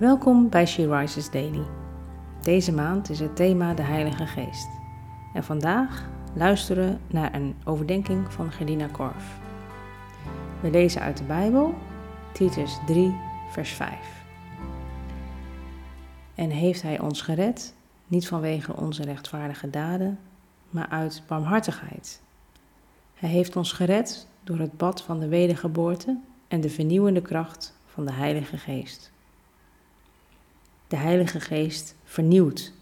Welkom bij She Rises Daily. Deze maand is het thema de Heilige Geest. En vandaag luisteren naar een overdenking van Gerdina Korf. We lezen uit de Bijbel, Titus 3, vers 5. En heeft Hij ons gered, niet vanwege onze rechtvaardige daden, maar uit barmhartigheid. Hij heeft ons gered door het bad van de wedergeboorte en de vernieuwende kracht van de Heilige Geest. De Heilige Geest vernieuwt.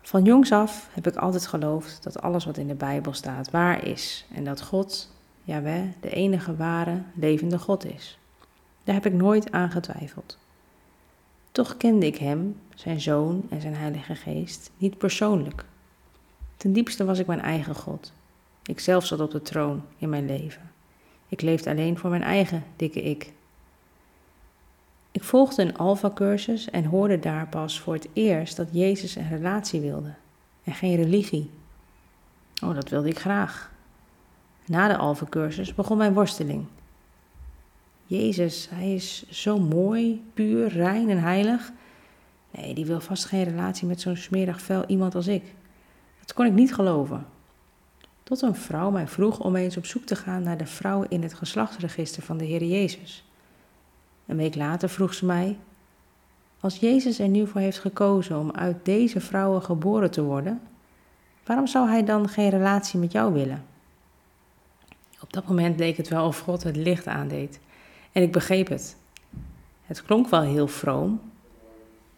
Van jongs af heb ik altijd geloofd dat alles wat in de Bijbel staat waar is en dat God, Jawel, de enige ware, levende God is. Daar heb ik nooit aan getwijfeld. Toch kende ik Hem, Zijn Zoon en Zijn Heilige Geest niet persoonlijk. Ten diepste was ik mijn eigen God. Ik zelf zat op de troon in mijn leven. Ik leefde alleen voor mijn eigen dikke ik. Ik volgde een Alpha-cursus en hoorde daar pas voor het eerst dat Jezus een relatie wilde en geen religie. Oh, dat wilde ik graag. Na de Alpha-cursus begon mijn worsteling. Jezus, hij is zo mooi, puur, rein en heilig. Nee, die wil vast geen relatie met zo'n smerig vel iemand als ik. Dat kon ik niet geloven. Tot een vrouw mij vroeg om eens op zoek te gaan naar de vrouw in het geslachtsregister van de Heer Jezus. Een week later vroeg ze mij: Als Jezus er nu voor heeft gekozen om uit deze vrouwen geboren te worden, waarom zou hij dan geen relatie met jou willen? Op dat moment leek het wel of God het licht aandeed. En ik begreep het. Het klonk wel heel vroom.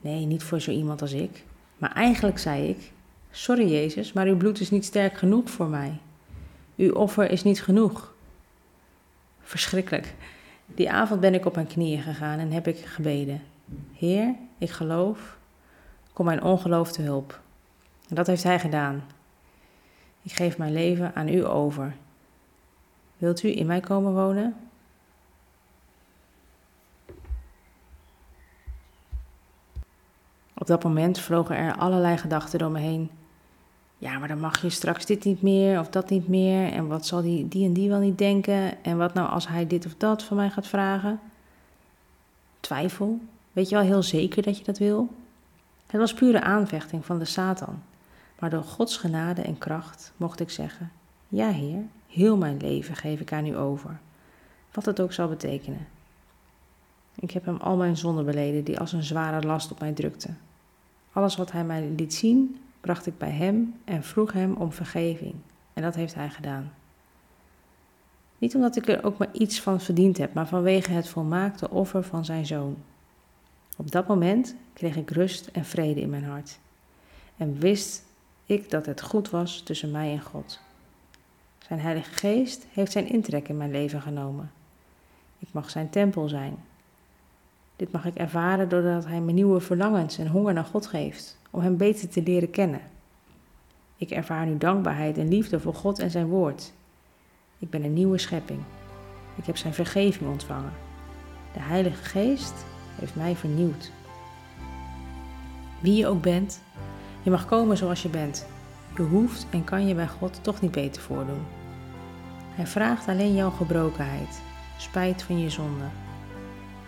Nee, niet voor zo iemand als ik. Maar eigenlijk zei ik: Sorry Jezus, maar uw bloed is niet sterk genoeg voor mij. Uw offer is niet genoeg. Verschrikkelijk. Die avond ben ik op mijn knieën gegaan en heb ik gebeden. Heer, ik geloof, kom mijn ongeloof te hulp. En dat heeft Hij gedaan. Ik geef mijn leven aan U over. Wilt U in mij komen wonen? Op dat moment vlogen er allerlei gedachten door me heen. Ja, maar dan mag je straks dit niet meer of dat niet meer. En wat zal die, die en die wel niet denken? En wat nou als hij dit of dat van mij gaat vragen? Twijfel. Weet je wel heel zeker dat je dat wil? Het was pure aanvechting van de Satan. Maar door Gods genade en kracht mocht ik zeggen: Ja, Heer, heel mijn leven geef ik aan u over. Wat het ook zal betekenen. Ik heb hem al mijn zonden beleden die als een zware last op mij drukten. Alles wat hij mij liet zien, bracht ik bij hem en vroeg hem om vergeving. En dat heeft hij gedaan. Niet omdat ik er ook maar iets van verdiend heb, maar vanwege het volmaakte offer van zijn zoon. Op dat moment kreeg ik rust en vrede in mijn hart. En wist ik dat het goed was tussen mij en God. Zijn Heilige Geest heeft zijn intrek in mijn leven genomen. Ik mag zijn tempel zijn. Dit mag ik ervaren doordat Hij me nieuwe verlangens en honger naar God geeft om Hem beter te leren kennen. Ik ervaar nu dankbaarheid en liefde voor God en Zijn Woord. Ik ben een nieuwe schepping. Ik heb Zijn vergeving ontvangen. De Heilige Geest heeft mij vernieuwd. Wie je ook bent, je mag komen zoals je bent. Je hoeft en kan je bij God toch niet beter voordoen. Hij vraagt alleen jouw gebrokenheid, spijt van je zonde.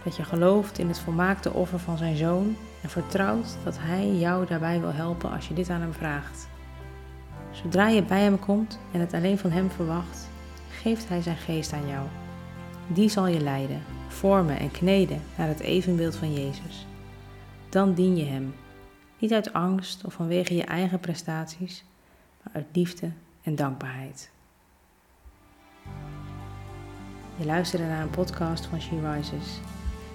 Dat je gelooft in het volmaakte offer van zijn zoon en vertrouwt dat Hij jou daarbij wil helpen als je dit aan Hem vraagt. Zodra je bij Hem komt en het alleen van Hem verwacht, geeft Hij Zijn geest aan jou. Die zal je leiden, vormen en kneden naar het evenbeeld van Jezus. Dan dien je Hem, niet uit angst of vanwege je eigen prestaties, maar uit liefde en dankbaarheid. Je luisterde naar een podcast van She Rises.